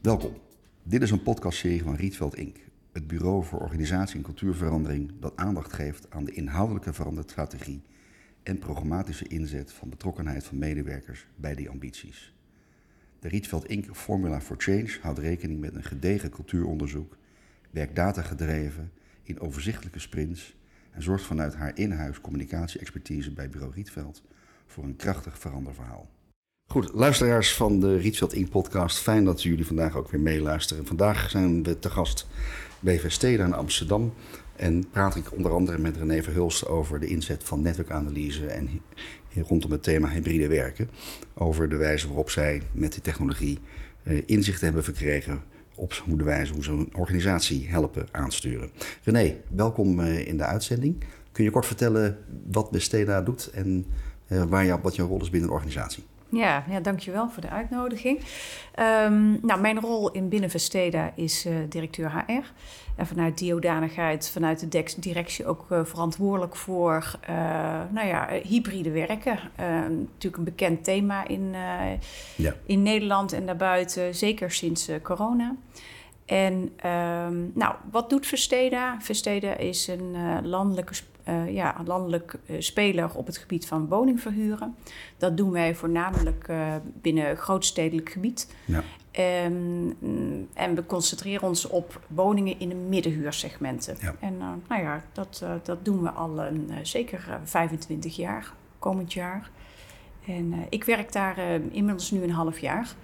Welkom. Dit is een podcastserie van Rietveld Inc., het bureau voor organisatie en cultuurverandering dat aandacht geeft aan de inhoudelijke veranderstrategie en programmatische inzet van betrokkenheid van medewerkers bij die ambities. De Rietveld Inc. Formula for Change houdt rekening met een gedegen cultuuronderzoek, werkt datagedreven in overzichtelijke sprints en zorgt vanuit haar in-huis communicatie-expertise bij bureau Rietveld voor een krachtig veranderverhaal. Goed, luisteraars van de Rietveld Inc. podcast, fijn dat jullie vandaag ook weer meeluisteren. Vandaag zijn we te gast bij Vesteda in Amsterdam en praat ik onder andere met René Verhulst over de inzet van netwerkanalyse en rondom het thema hybride werken. Over de wijze waarop zij met die technologie eh, inzicht hebben verkregen op hoe de wijze hoe ze een organisatie helpen aansturen. René, welkom eh, in de uitzending. Kun je kort vertellen wat Besteda doet en eh, waar jou, wat jouw rol is binnen de organisatie? Ja, ja, dankjewel voor de uitnodiging. Um, nou, mijn rol in binnen Vesteda is uh, directeur HR. En vanuit die hoedanigheid, vanuit de directie ook uh, verantwoordelijk voor uh, nou ja, hybride werken. natuurlijk een bekend thema in, ja. in Nederland en daarbuiten, zeker sinds corona. En um, nou, wat doet Vesteda? Vesteda is een landelijke uh, ja, landelijk uh, speler op het gebied van woningverhuren. Dat doen wij voornamelijk uh, binnen grootstedelijk gebied. Ja. Um, en we concentreren ons op woningen in de middenhuursegmenten. Ja. En nou ja, dat, dat doen we al een, zeker 25 jaar, komend jaar. En ik werk daar inmiddels nu een half jaar.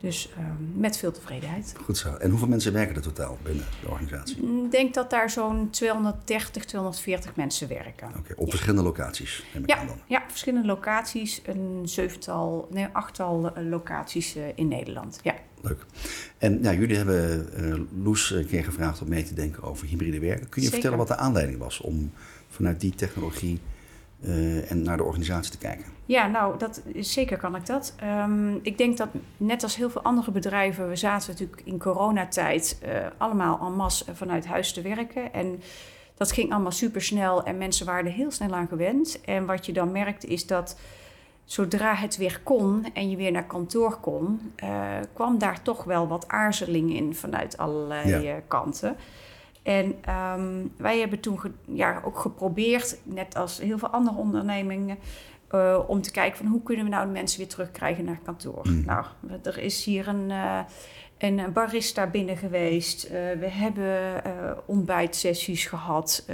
Dus ehm, met veel tevredenheid. Goed zo. En hoeveel mensen werken er totaal binnen de organisatie? Mm, ik denk dat daar zo'n 230, 240 mensen werken. Oké, op verschillende locaties? Ja, ja, verschillende locaties. Een zevental, nee, achttal eh, locaties uh, in Nederland. Ja. Leuk. En nou, jullie hebben uh, Loes een keer gevraagd om mee te denken over hybride werken. Kun je Zeker. vertellen wat de aanleiding was om vanuit die technologie uh, en naar de organisatie te kijken? Ja, nou, dat, zeker kan ik dat. Um, ik denk dat net als heel veel andere bedrijven, we zaten natuurlijk in coronatijd uh, allemaal en masse vanuit huis te werken. En dat ging allemaal super snel en mensen waren er heel snel aan gewend. En wat je dan merkte is dat zodra het weer kon en je weer naar kantoor kon, uh, kwam daar toch wel wat aarzeling in vanuit allerlei ja. kanten. En um, wij hebben toen ja, ook geprobeerd, net als heel veel andere ondernemingen, uh, om te kijken van hoe kunnen we nou de mensen weer terugkrijgen naar kantoor. Mm. Nou, er is hier een, uh, een barista binnen geweest. Uh, we hebben ontbijtsessies gehad,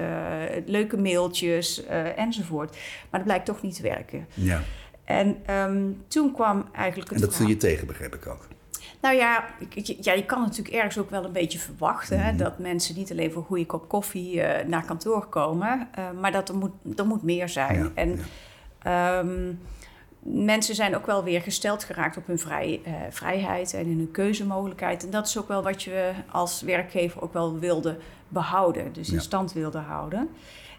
leuke mailtjes enzovoort. Maar dat blijkt toch niet te werken. Ja. En um, toen kwam eigenlijk het En dat viel je tegen, begrijp ik ook. Nou ja, ja, je kan natuurlijk ergens ook wel een beetje verwachten hè, mhm. dat mensen niet alleen voor een goede kop koffie uh, naar kantoor komen, uh, maar dat er moet, er moet meer zijn. Ja, en ja. Um, mensen zijn ook wel weer gesteld geraakt op hun vrij, uh, vrijheid en in hun keuzemogelijkheid. En dat is ook wel wat je als werkgever ook wel wilde behouden, dus in stand wilde houden.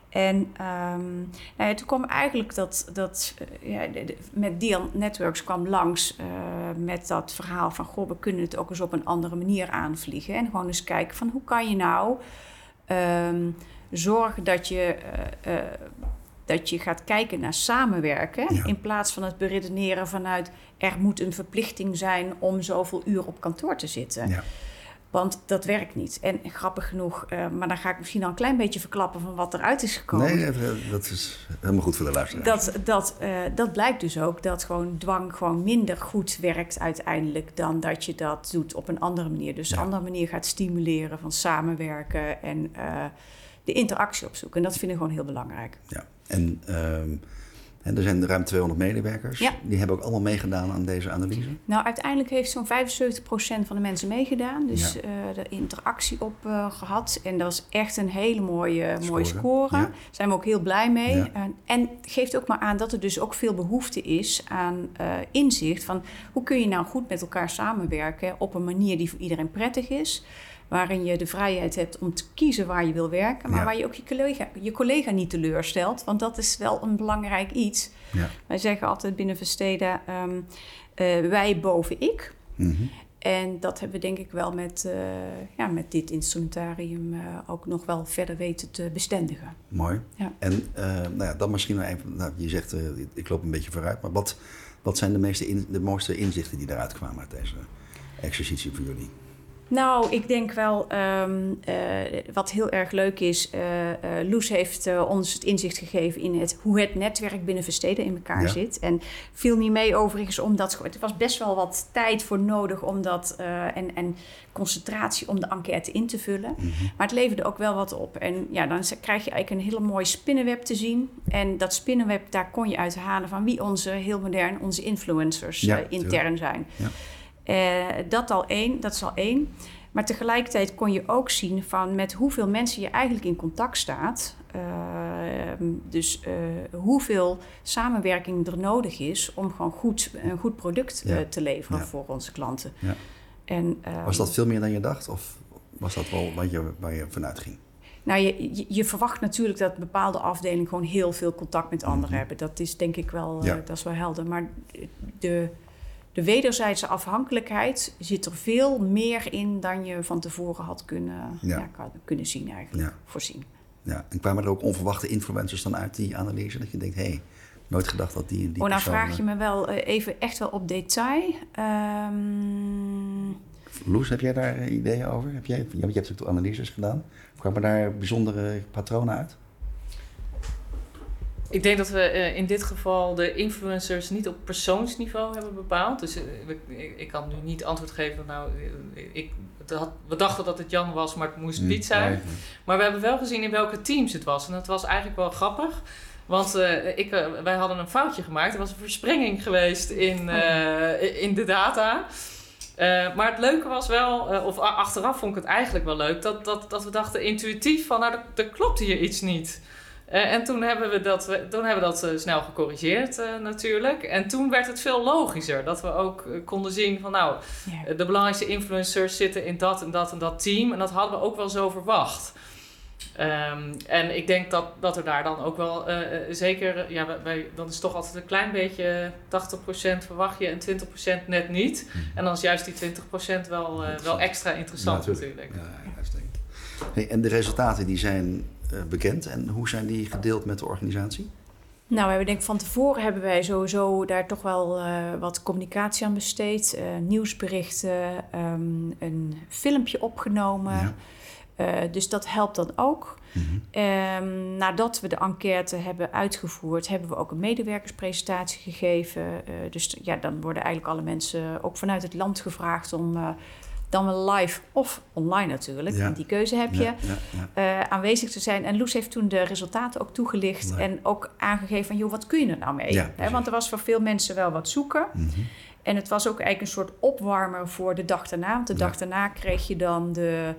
En um, nou ja, toen kwam eigenlijk dat, dat uh, ja, met Dian Networks kwam langs uh, met dat verhaal van... goh, we kunnen het ook eens op een andere manier aanvliegen. En gewoon eens kijken van hoe kan je nou um, zorgen dat je, uh, dat je gaat kijken naar samenwerken... Ja. in plaats van het beredeneren vanuit... er moet een verplichting zijn om zoveel uur op kantoor te zitten... Ja. Want dat werkt niet. En grappig genoeg, uh, maar dan ga ik misschien al een klein beetje verklappen van wat eruit is gekomen. Nee, dat is helemaal goed voor de luisteraar. Dat, dat, uh, dat blijkt dus ook dat gewoon dwang gewoon minder goed werkt uiteindelijk dan dat je dat doet op een andere manier. Dus ja. een andere manier gaat stimuleren van samenwerken en uh, de interactie opzoeken. En dat vind ik gewoon heel belangrijk. Ja, en en er zijn ruim 200 medewerkers. Ja. Die hebben ook allemaal meegedaan aan deze analyse? Nou, uiteindelijk heeft zo'n 75% van de mensen meegedaan. Dus ja. uh, de interactie op uh, gehad. En dat was echt een hele mooie score. Mooie score. Daar ja. zijn we ook heel blij mee. Ja. Uh, en geeft ook maar aan dat er dus ook veel behoefte is aan inzicht. Van hoe kun je nou goed met elkaar samenwerken op een manier die voor iedereen prettig is waarin je de vrijheid hebt om te kiezen waar je wil werken, maar ja. waar je ook je collega, je collega niet teleurstelt. Want dat is wel een belangrijk iets. Ja. Wij zeggen altijd binnen Versteden, um, uh, wij boven ik. Mm -hmm. En dat hebben we denk ik wel met, uh, ja, met dit instrumentarium uh, ook nog wel verder weten te bestendigen. Mooi. Ja. En nou ja, dan misschien nog even, nou, je zegt ik loop een beetje vooruit, maar wat, wat zijn de, meeste in, de mooiste inzichten die eruit kwamen uit deze exercitie voor jullie? Nou, ik denk wel, ehm, eh, wat heel erg leuk is, uh, Loes heeft ons het inzicht gegeven in het, hoe het netwerk binnen Versteden in elkaar zit. En viel niet mee overigens, omdat het was best wel wat tijd voor nodig om dat, en, en concentratie om de enquête in te vullen. Mhm. Maar het leverde ook wel wat op. En ja, dan krijg je eigenlijk een hele mooi spinnenweb te zien. En dat spinnenweb, daar kon je uithalen van wie onze, heel modern, onze influencers intern zijn. Ja. Uh, dat, al één, dat is al één. Maar tegelijkertijd kon je ook zien van met hoeveel mensen je eigenlijk in contact staat. Uh, dus uh, hoeveel samenwerking er nodig is om gewoon goed, een goed product te leveren voor onze klanten. Ja. En, was dat veel meer dan je dacht? Of was dat wel wat je, waar je vanuit ging? Nou, je, je, verwacht natuurlijk dat bepaalde afdelingen gewoon heel veel contact met anderen mhm. hebben. Dat is denk ik wel, dat is wel helder. Maar de, de wederzijdse afhankelijkheid zit er veel meer in dan je van tevoren had kunnen, ja. kunnen zien eigenlijk, voorzien. Ja, en kwamen er ook onverwachte influencers dan uit die analyse? Dat je denkt, hé, hey, nooit gedacht dat die en die Oh, nou vraag je eh, me wel uh, even echt wel op detail. Um... Loes, heb jij daar ideeën over? Heb jij, je hebt natuurlijk analyses gedaan. Kwamen daar bijzondere patronen uit? Ik denk dat we uh, in dit geval de influencers niet op persoonsniveau hebben bepaald. Dus uh, ik, ik, kan nu niet antwoord geven. Nou, eh, ik, had, we dachten dat het Jan was, maar het moest Piet zijn. Maar we hebben wel gezien in welke teams het was. En dat was eigenlijk wel grappig. Want uh, ik, wij hadden een foutje gemaakt. Er was een versprenging geweest in, uh, in de data. Uh, maar het leuke was wel, of achteraf vond ik het eigenlijk wel leuk, dat, dat, dat we dachten intuïtief van, nou, er klopt hier iets niet. Uh, en toen hebben we dat, toen hebben we dat uh, snel gecorrigeerd uh, natuurlijk. En toen werd het veel logischer. Dat we ook konden zien van nou, de belangrijkste influencers zitten in dat en dat en dat team. En dat hadden we ook wel zo verwacht. Um, en ik denk dat, dat er daar dan ook wel zeker, ja, wij, dan is het toch altijd een klein beetje 80% verwacht je en 20% net niet. Mhm. En dan is juist die 20% wel, wel extra interessant ja, natuurlijk. Ja, hey, en de resultaten die zijn eh, bekend en hoe zijn die gedeeld met de organisatie? Nou, we hebben denk van tevoren hebben wij sowieso daar toch wel uh, wat communicatie aan besteed. Uh, nieuwsberichten, um, een filmpje opgenomen. Ja. Uh, dus dat helpt dan ook. Mm -hmm. um, nadat we de enquête hebben uitgevoerd, hebben we ook een medewerkerspresentatie gegeven. dus ja, dan worden eigenlijk alle mensen ook vanuit het land gevraagd om dan wel live of online natuurlijk. Die keuze heb je. Uh, aanwezig te zijn. En Loes heeft toen de resultaten ook toegelicht. En ook aangegeven van, joh, wat kun je er nou mee? want er was voor veel mensen wel wat zoeken. Mm -hmm. En het was ook eigenlijk een soort opwarmer voor de dag daarna. Want de dag daarna kreeg je dan de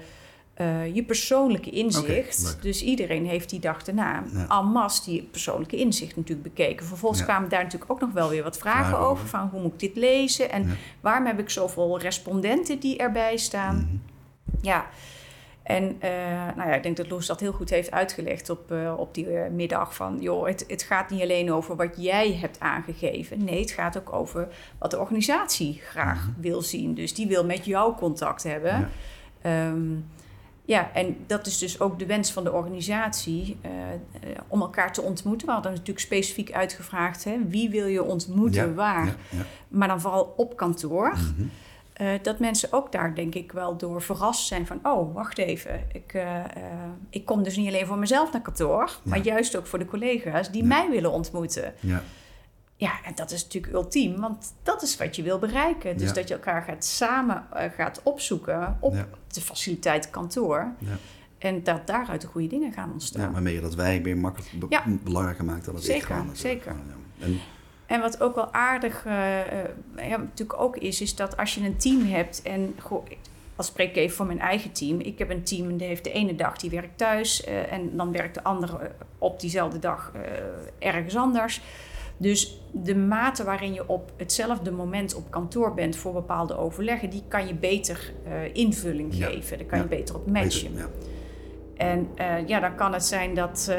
uh, je persoonlijke inzicht. dus iedereen heeft die dag daarna ja. die persoonlijke inzicht natuurlijk bekeken. Vervolgens kwamen daar natuurlijk ook nog wel weer wat vragen, over. Van hoe moet ik dit lezen? En waarom heb ik zoveel respondenten die erbij staan? Mhm. Ja. En uh, nou ja, ik denk dat Loes dat heel goed heeft uitgelegd op, uh, op die middag. Van joh, het, het gaat niet alleen over wat jij hebt aangegeven. Nee, het gaat ook over wat de organisatie graag mhm. wil zien. Dus die wil met jou contact hebben. Ja. Um, ja, en dat is dus ook de wens van de organisatie uh, om elkaar te ontmoeten. We hadden natuurlijk specifiek uitgevraagd: hè, wie wil je ontmoeten, waar? Ja, ja. Maar dan vooral op kantoor. Mm uh, dat mensen ook daar denk ik wel door verrast zijn van... oh, wacht even, ik, uh, ik kom dus niet alleen voor mezelf naar kantoor... maar juist ook voor de collega's die mij willen ontmoeten. Ja. Ja, en dat is natuurlijk ultiem, want dat is wat je wil bereiken. Dus dat je elkaar gaat samen uh, gaat opzoeken op de faciliteit kantoor. Ja. En dat daaruit de goede dingen gaan ontstaan. Ja, waarmee je dat wij weer makkelijk be belangrijker maakt dan het zeker, Zeker, en, en, wat ook wel aardig uh, ja, natuurlijk ook is, is dat als je een team hebt en... Goh, als spreek ik even voor mijn eigen team. Ik heb een team die heeft de ene dag die werkt thuis en dan werkt de andere op diezelfde dag ergens anders. Dus de mate waarin je op hetzelfde moment op kantoor bent voor bepaalde overleggen, die kan je beter uh, invulling geven. Daar kan je beter op matchen. ja. En uh, ja, dan kan het zijn dat uh,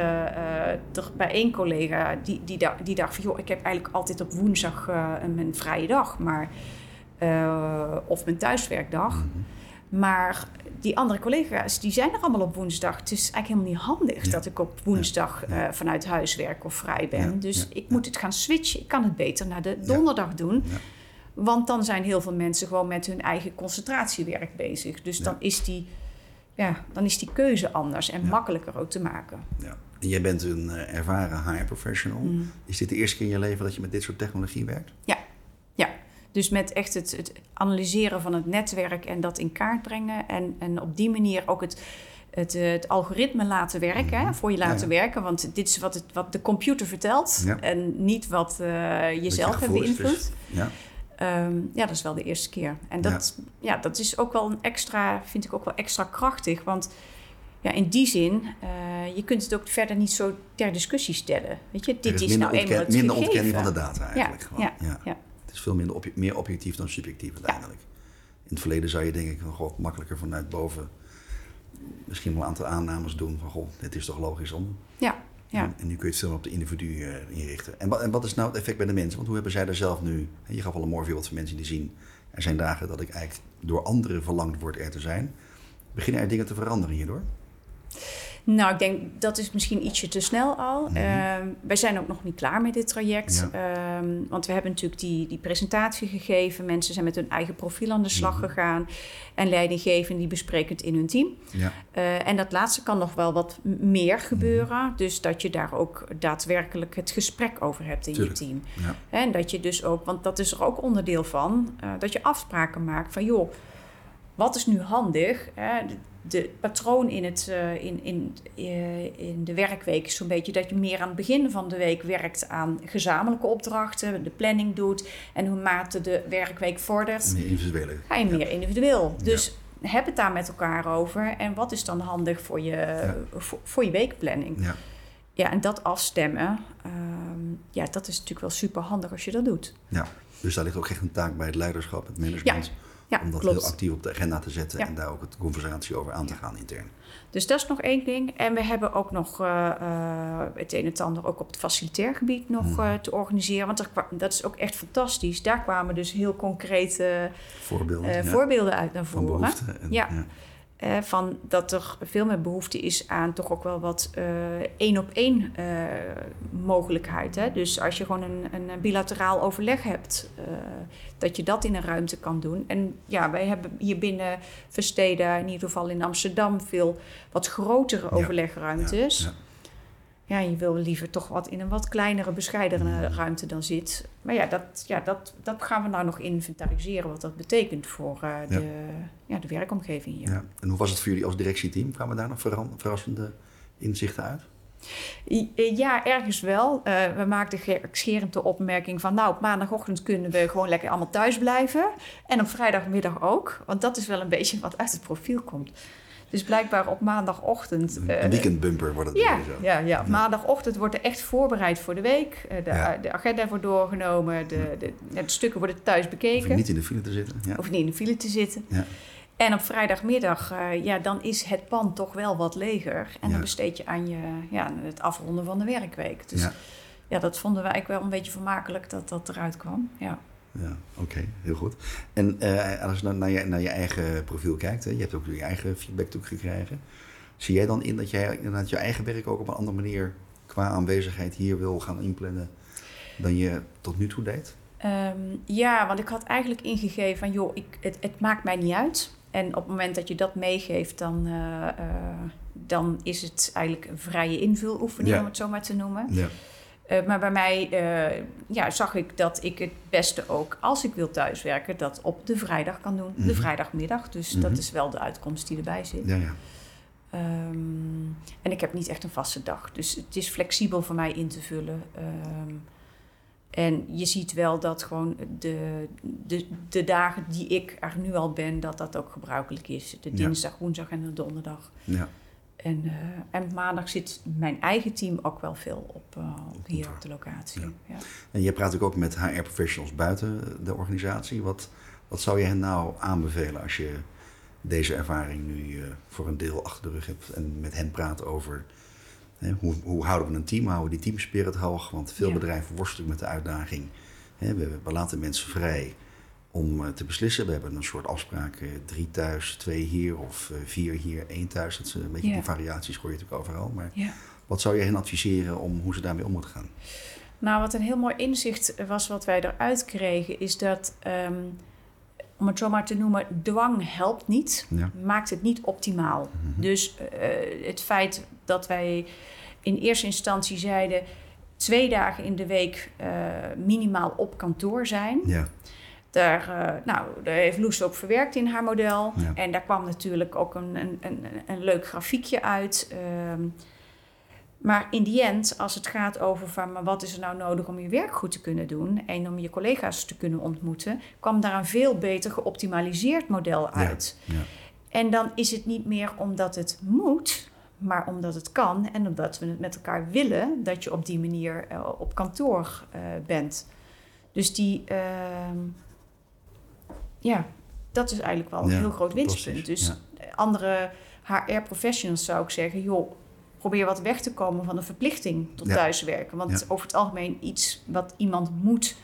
er bij één collega die, die, die dacht van... joh, ik heb eigenlijk altijd op woensdag mijn vrije dag, maar... of mijn thuiswerkdag. Mhm. Maar die andere collega's, die zijn er allemaal op woensdag. Het is eigenlijk helemaal niet handig dat ik op woensdag uh, vanuit huis werk of vrij ben. dus ik moet het gaan switchen. Ik kan het beter naar de donderdag doen. Want dan zijn heel veel mensen gewoon met hun eigen concentratiewerk bezig. Dus dan, is die, ja, dan is die keuze anders en makkelijker ook te maken. Ja. En jij bent een uh, ervaren HR-professional. Mm. Is dit de eerste keer in je leven dat je met dit soort technologie werkt? Ja, ja. Dus met echt het, het analyseren van het netwerk en dat in kaart brengen. En, en op die manier ook het, het, eh, het algoritme laten werken, voor je laten werken. Want dit is wat, het, wat de computer vertelt en niet wat uh, je zelf hebt beïnvloed. Ja. Um, ja, dat is wel de eerste keer. En dat, ja. dat is ook wel een extra, vind ik ook wel extra krachtig. Want ja, in die zin, uh, je kunt het ook verder niet zo ter discusussie stellen. Weet je, dit is, nou eenmaal het Minder ontkenning van de data eigenlijk. Ja, ja, ja, Het is veel minder obje meer objectief dan subjectief uiteindelijk. In het verleden zou je denk ik van, goh, makkelijker vanuit boven misschien wel een aantal aannames doen van, goh, dit is toch logisch om. Ja, ja. En, nu kun je het veel op de individu uh, inrichten. En wat, en wat is nou het effect bij de mensen? Want hoe hebben zij daar zelf nu... Je gaf al een mooi voorbeeld van mensen die zien... er zijn dagen dat ik eigenlijk door anderen verlangd word er te zijn. Beginnen er dingen te veranderen hierdoor? Nou, ik denk dat is misschien ietsje te snel al. Mm wij zijn ook nog niet klaar met dit traject. Ehm, want we hebben natuurlijk die, die presentatie gegeven. Mensen zijn met hun eigen profiel aan de slag mhm. gegaan. En leidinggevenden die bespreken het in hun team. Ja. Uh, en dat laatste kan nog wel wat meer gebeuren. Mhm. Dus dat je daar ook daadwerkelijk het gesprek over hebt in je team. Ja. En dat je dus ook, want dat is er ook onderdeel van, uh, dat je afspraken maakt van joh wat is nu handig? Hè? De, patroon in, het, uh, in, in, uh, in de werkweek is zo'n beetje dat je meer aan het begin van de week werkt aan gezamenlijke opdrachten, de planning doet. En hoe mate de werkweek vordert, meer individueel. ga je meer individueel. Dus heb het daar met elkaar over. En wat is dan handig voor je, ja. voor, voor, je weekplanning? Ja. ja, en dat afstemmen, um, ja, dat is natuurlijk wel super handig als je dat doet. Ja, dus daar ligt ook echt een taak bij het leiderschap, het management. Ja ja, om dat heel actief op de agenda te zetten en daar ook het conversatie over aan te gaan intern. Dus dat is nog één ding. En we hebben ook nog uh, uh, het een en het ander ook op het facilitair gebied nog uh, te organiseren. Want er, dat is ook echt fantastisch. Daar kwamen dus heel concrete voorbeelden, voorbeelden uit naar voren. En, ja. Uh, van dat er veel meer behoefte is aan toch ook wel wat één op één mogelijkheid. Hè? Dus als je gewoon een, een bilateraal overleg hebt, dat je dat in een ruimte kan doen. En ja, wij hebben hier binnen Versteden, in ieder geval in Amsterdam, veel wat grotere overlegruimtes. Ja, ja, je wil liever toch wat in een wat kleinere, bescheidene ruimte dan zit. Maar ja, dat, ja dat, dat gaan we nou nog inventariseren, wat dat betekent voor uh, de, ja. de werkomgeving hier. Ja. En hoe was het voor jullie als directieteam? Kwamen daar nog verrassende inzichten uit? Eh, ja, ergens wel. Uh, we maakten scherend de opmerking van... nou, op maandagochtend kunnen we gewoon lekker allemaal thuis blijven. En op vrijdagmiddag ook. Want dat is wel een beetje wat uit het profiel komt. Dus blijkbaar op maandagochtend... een uh, weekendbumper wordt het ja, zo. Ja, ja, maandagochtend wordt er echt voorbereid voor de week. de, de, agenda wordt doorgenomen. De, de, de, stukken worden thuis bekeken. Of niet in de file te zitten. Ja. Of niet in de file te zitten. Ja. En op vrijdagmiddag, uh, ja, dan is het pand toch wel wat leger. En dan besteed je aan je, ja, het afronden van de werkweek. Dus ja, ja dat vonden wij eigenlijk wel een beetje vermakelijk dat dat eruit kwam. Ja, ja oké, heel goed. En uh, als je naar je, naar je eigen profiel kijkt, hè, je hebt ook je eigen feedback toe gekregen. Zie jij dan in dat jij inderdaad je eigen werk ook op een andere manier qua aanwezigheid hier wil gaan inplannen dan je tot nu toe deed? Um, ja, want ik had eigenlijk ingegeven van joh, ik, het, het maakt mij niet uit. En op het moment dat je dat meegeeft, dan, uh, uh, dan is het eigenlijk een vrije invuloefening, om het zo maar te noemen. Ja. Uh, maar bij mij ja, zag ik dat ik het beste ook, als ik wil thuiswerken, dat op de vrijdag kan doen. De mhm. vrijdagmiddag. Dus dat mhm. is wel de uitkomst die erbij zit. Ja, ja. Um, en ik heb niet echt een vaste dag. Dus het is flexibel voor mij in te vullen. Um, en je ziet wel dat gewoon de, de, de dagen die ik er nu al ben, dat dat ook gebruikelijk is. De dinsdag, woensdag en de donderdag. Ja. En, uh, en maandag zit mijn eigen team ook wel veel op, uh, op hier op de locatie. Ja. ja. En je praat ook met HR-professionals buiten de organisatie. Wat, wat zou je hen nou aanbevelen als je deze ervaring nu uh, voor een deel achter de rug hebt en met hen praat over hoe, hoe, houden we een team? Houden we die teamspirit hoog? Want veel bedrijven worstelen met de uitdaging. we, laten mensen vrij om eh, te beslissen. We hebben een soort afspraak: uh, drie thuis, twee hier of uh, vier hier, één thuis. Dat is een beetje die variaties hoor je natuurlijk overal. Maar wat zou je hen adviseren om hoe ze daarmee om moeten gaan? Nou, wat een heel mooi inzicht was wat wij eruit kregen, is dat, ehm, om het zo maar te noemen, dwang helpt niet, Ja. maakt het niet optimaal. Mhm. Dus eh, het feit dat wij in eerste instantie zeiden twee dagen in de week eh, minimaal op kantoor zijn. Ja, Daar, eh, nou, daar heeft Loes ook verwerkt in haar model. Ja. En daar kwam natuurlijk ook een, een, een, een leuk grafiekje uit. Ehm, maar in die end, als het gaat over van, maar wat is er nou nodig om je werk goed te kunnen doen en om je collega's te kunnen ontmoeten, kwam daar een veel beter geoptimaliseerd model uit. ja. En dan is het niet meer omdat het moet, maar omdat het kan en omdat we het met elkaar willen dat je op die manier eh, op kantoor eh, bent. Dus die, ehm, ja, dat is eigenlijk wel een Ja, heel groot winstpunt. Dus Ja. andere HR-professionals zou ik zeggen, joh, probeer wat weg te komen van de verplichting tot Ja. thuiswerken. Want over het algemeen iets wat iemand moet,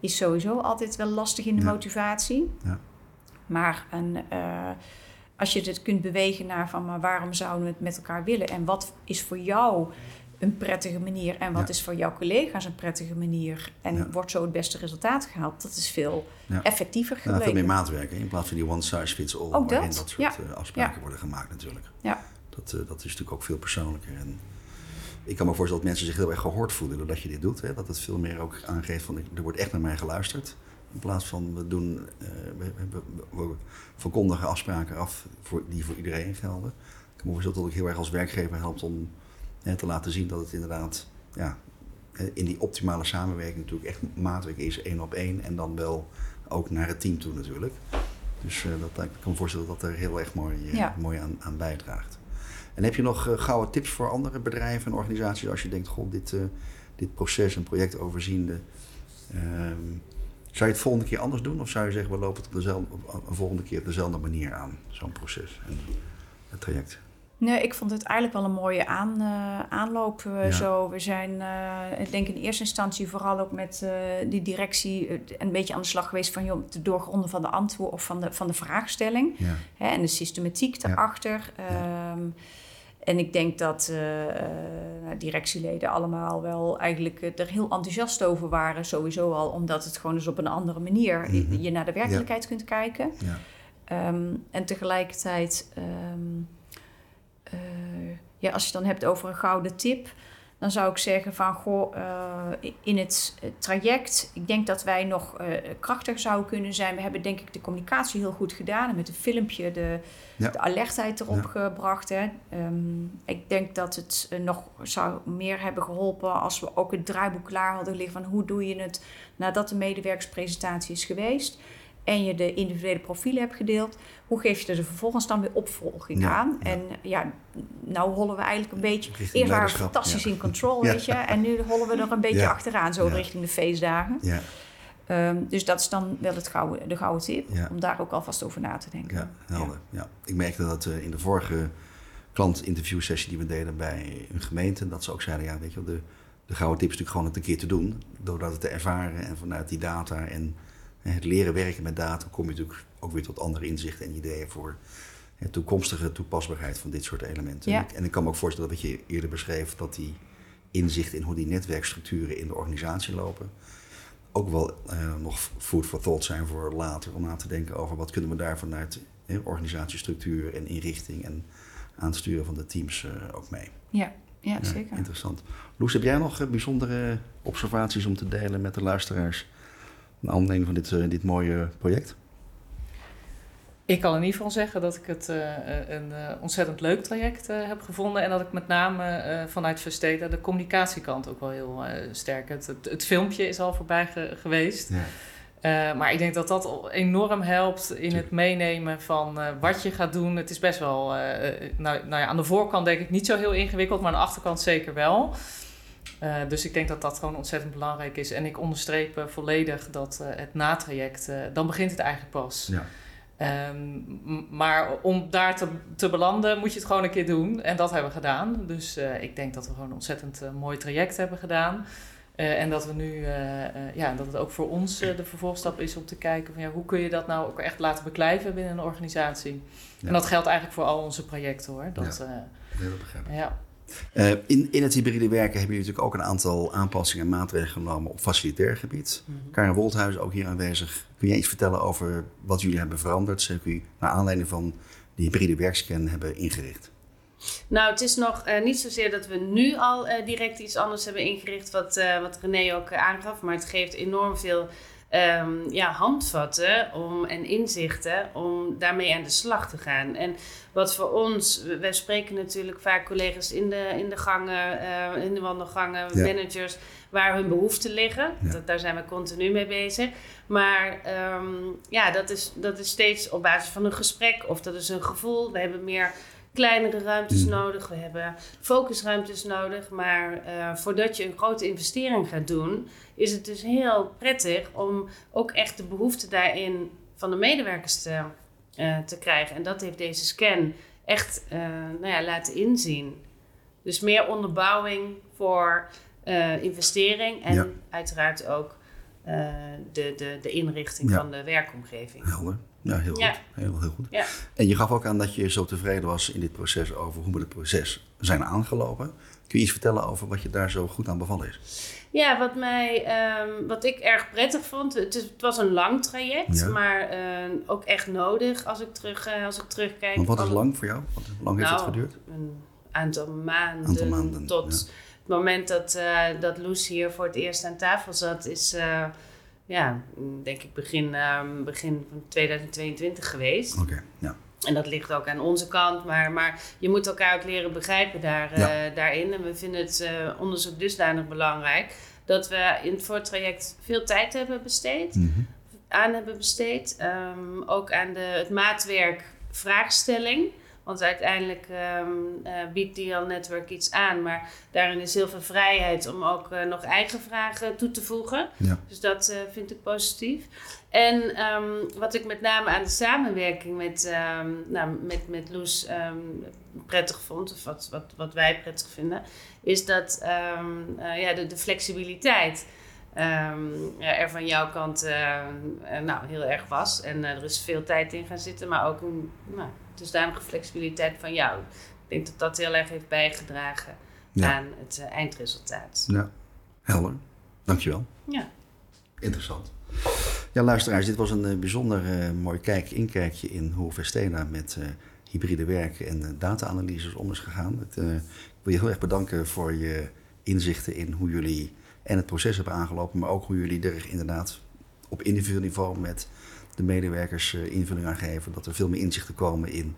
is sowieso altijd wel lastig in de motivatie. Ja. Maar een, eh, als je het kunt bewegen naar van, maar waarom zouden we het met elkaar willen? En wat is voor jou een prettige manier? En wat Ja. is voor jouw collega's een prettige manier? En Ja. wordt zo het beste resultaat gehaald? Dat is veel Ja. effectiever Ja, gebleken. veel meer maatwerken in plaats van die one size fits all. Ook waarin dat, dat soort eh, afspraken worden gemaakt natuurlijk. Ja. Dat, eh, dat is natuurlijk ook veel persoonlijker. En ik kan me voorstellen dat mensen zich heel erg gehoord voelen doordat je dit doet. Hè? Dat het veel meer ook aangeeft van er wordt echt naar mij geluisterd. In plaats van we doen, eh, we, we, we- we verkondigen afspraken af voor, die voor iedereen gelden. Ik kan me voorstellen dat het ook heel erg als werkgever helpt om te laten zien dat het inderdaad ja, in die optimale samenwerking natuurlijk echt maatwerk is, één op één. En dan wel ook naar het team toe natuurlijk. Dus eh, dat, ik kan me voorstellen dat dat er heel erg mooi, eh, Ja. mooi aan, aan bijdraagt. En heb je nog eh, gouden tips voor andere bedrijven en organisaties als je denkt, goh, dit, dit proces en project overziende. ehm, zou je het volgende keer anders doen? Of zou je zeggen, we lopen het op dezelfde, op volgende keer op dezelfde manier aan, zo'n proces en het traject? Nee, ik vond het eigenlijk wel een mooie aan, eh, aanloop eh, Ja. zo. We zijn, eh, ik denk in eerste instantie vooral ook met die directie een beetje aan de slag geweest van joh, het doorgronden van de antwoord of van de, van de vraagstelling. Ja, Hè, en de systematiek Ja. daarachter. Ehm, en ik denk dat nou, directieleden allemaal wel eigenlijk er heel enthousiast over waren. Sowieso al omdat het gewoon eens op een andere manier Mhm. je naar de werkelijkheid kunt kijken. ja, Ehm, en tegelijkertijd, ehm, eh, ja, als je het dan hebt over een gouden tip, dan zou ik zeggen van goh, eh, in het eh, traject, ik denk dat wij nog eh, krachtiger zouden kunnen zijn. We hebben denk ik de communicatie heel goed gedaan en met een filmpje de, Ja. de alertheid erop gebracht. Hè. Ehm, ik denk dat het eh, nog zou meer hebben geholpen als we ook het draaiboek klaar hadden liggen van hoe doe je het nadat de medewerkerspresentatie is geweest en je de individuele profielen hebt gedeeld, hoe geef je er vervolgens dan weer opvolging Ja, aan? ja. En ja, nou hollen we eigenlijk een beetje. Richting Eerst waren we fantastisch ja. in control, weet je, en nu hollen we er een beetje achteraan, zo richting de feestdagen. ja, Ehm, dus dat is dan wel het gouden, de gouden tip, om daar ook alvast over na te denken. ja, helder. Ja. Ik merkte dat eh, in de vorige klantinterviewsessie die we deden bij een gemeente, dat ze ook zeiden, ja, weet je de, de gouden tip is natuurlijk gewoon het een keer te doen. Doordat het te ervaren en vanuit die data en het leren werken met data kom je natuurlijk ook weer tot andere inzichten en ideeën voor toekomstige toepasbaarheid van dit soort elementen. Ja. En, ik, kan me ook voorstellen dat wat je eerder beschreef, dat die inzicht in hoe die netwerkstructuren in de organisatie lopen, ook wel eh, nog food for thought zijn voor later om na te denken over wat kunnen we daar vanuit organisatiestructuur en inrichting en aansturen van de teams eh, ook mee. Ja, ja, Ja, zeker. Interessant. Loes, heb jij nog eh, bijzondere observaties om te delen met de luisteraars? Naar aanleiding van dit, eh, dit mooie project? Ik kan in ieder geval zeggen dat ik het eh, eh, een ontzettend leuk traject heb gevonden. En dat ik met name vanuit Versteden de communicatiekant ook wel heel sterk. Het, het, het filmpje is al voorbij ge- geweest. Ja. Maar ik denk dat dat enorm helpt in het meenemen van wat je gaat doen. Het is best wel, nou, nou ja, aan de voorkant denk ik niet zo heel ingewikkeld, maar aan de achterkant zeker wel. Eh, dus ik denk dat dat gewoon ontzettend belangrijk is. En ik onderstreep eh, volledig dat eh, het natraject, dan begint het eigenlijk pas. Ja. Ehm, maar om daar te, te belanden moet je het gewoon een keer doen. En dat hebben we gedaan. Dus ik denk dat we gewoon een ontzettend mooi traject hebben gedaan. En dat we nu, ja, dat het ook voor ons de vervolgstap is om te kijken van ja, hoe kun je dat nou ook echt laten beklijven binnen een organisatie. Ja. En dat geldt eigenlijk voor al onze projecten hoor. Dat, Ja. dat begrijp ik. ja. Uh, in, in het hybride werken hebben jullie natuurlijk ook een aantal aanpassingen en maatregelen genomen op facilitair gebied. Mm -hmm. Karen Wolthuis ook hier aanwezig. Kun jij iets vertellen over wat jullie hebben veranderd, zeker naar aanleiding van de hybride werkscan hebben ingericht? Nou, het is nog uh, niet zozeer dat we nu al uh, direct iets anders hebben ingericht, wat, wat René ook aangaf, maar het geeft enorm veel um, ja, handvatten om, en inzichten om daarmee aan de slag te gaan. En wat voor ons, wij spreken natuurlijk vaak collega's in de, in de gangen, in de wandelgangen, ja. managers, waar hun behoeften liggen. Ja. Dat, daar zijn we continu mee bezig. Maar um, ja, dat is, dat is steeds op basis van een gesprek of dat is een gevoel. We hebben meer kleinere ruimtes mm. nodig, we hebben focusruimtes nodig. Maar uh, voordat je een grote investering gaat doen, is het dus heel prettig om ook echt de behoefte daarin van de medewerkers te, uh, te krijgen. En dat heeft deze scan echt uh, nou ja, laten inzien. Dus meer onderbouwing voor investering en ja. uiteraard ook de, de, de inrichting ja. van de werkomgeving. Helder. Ja, heel Ja. goed. Heel, heel goed. Ja. En je gaf ook aan dat je zo tevreden was in dit proces over hoe we het proces zijn aangelopen. Kun je iets vertellen over wat je daar zo goed aan bevallen is? Ja, wat, mij, ehm, wat ik erg prettig vond, het, is, het was een lang traject, Ja. maar eh, ook echt nodig als ik, terug, eh, als ik terugkijk. Want wat is lang voor jou? Wat, hoe lang heeft Nou, het geduurd? Een aantal maanden, Aantal maanden, tot het moment dat, eh dat Loes hier voor het eerst aan tafel zat, is eh, ja, denk ik begin, ehm, begin van 2022 geweest. Oké, ja. En dat ligt ook aan onze kant, maar, maar je moet elkaar ook leren begrijpen daar, eh, daarin. En we vinden het eh, onderzoek dusdanig belangrijk dat we in het voortraject veel tijd hebben besteed, Mhm. aan hebben besteed. Ehm, ook aan de, het maatwerk vraagstelling. Want uiteindelijk ehm, eh, biedt DL Network iets aan, maar daarin is heel veel vrijheid om ook eh, nog eigen vragen toe te voegen. Ja. Dus dat eh, vind ik positief. En ehm, wat ik met name aan de samenwerking met, ehm, nou, met, met Loes prettig vond, of wat, wat, wat wij prettig vinden, is dat ja, de, de flexibiliteit ja, er van jouw kant nou, heel erg was. En er is veel tijd in gaan zitten, maar ook een nou, dusdanige flexibiliteit van jou. Ik denk dat dat heel erg heeft bijgedragen Ja. aan het eh, eindresultaat. ja, helder. Dankjewel. Ja. Interessant. Ja, luisteraars, dit was een eh, bijzonder eh, mooi kijk, inkijkje in hoe Vestena met eh, hybride werken en data-analyses om is gegaan. Het, eh, ik wil je heel erg bedanken voor je inzichten in hoe jullie en het proces hebben aangelopen, maar ook hoe jullie er inderdaad op individueel niveau met de medewerkers eh, invulling aan geven. Dat er veel meer inzichten komen in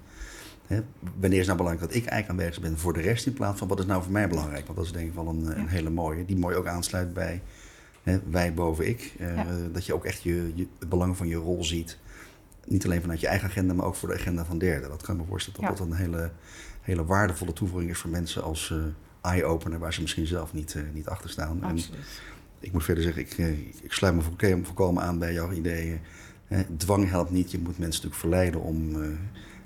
hè, wanneer is nou belangrijk dat ik eigenlijk aanwezig ben voor de rest in plaats van wat is nou voor mij belangrijk. Want dat is denk ik wel een, een hele mooie, die mooi ook aansluit bij hè, wij boven ik. Eh, Ja. Dat je ook echt je, je, het belang van je rol ziet. Niet alleen vanuit je eigen agenda, maar ook voor de agenda van derden. Dat kan ik me voorstellen dat Ja. dat een hele, hele waardevolle toevoeging is voor mensen als eh, eye-opener, waar ze misschien zelf niet, niet achter staan. En ik moet verder zeggen, ik, ik sluit me volkomen, volkomen aan bij jouw ideeën. Dwang helpt niet. Je moet mensen natuurlijk verleiden om eh,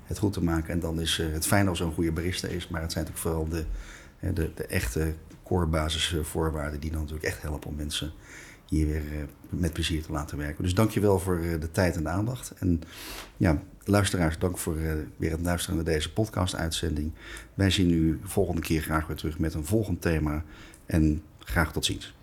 het goed te maken. En dan is eh, het fijn als een goede barista is. Maar het zijn natuurlijk vooral de, de, de echte core basisvoorwaarden die dan natuurlijk echt helpen om mensen hier weer eh, met plezier te laten werken. Dus dank je wel voor de tijd en de aandacht. En ja, luisteraars, dank voor weer het luisteren naar deze podcast-uitzending. Wij zien u volgende keer graag weer terug met een volgend thema. En graag tot ziens.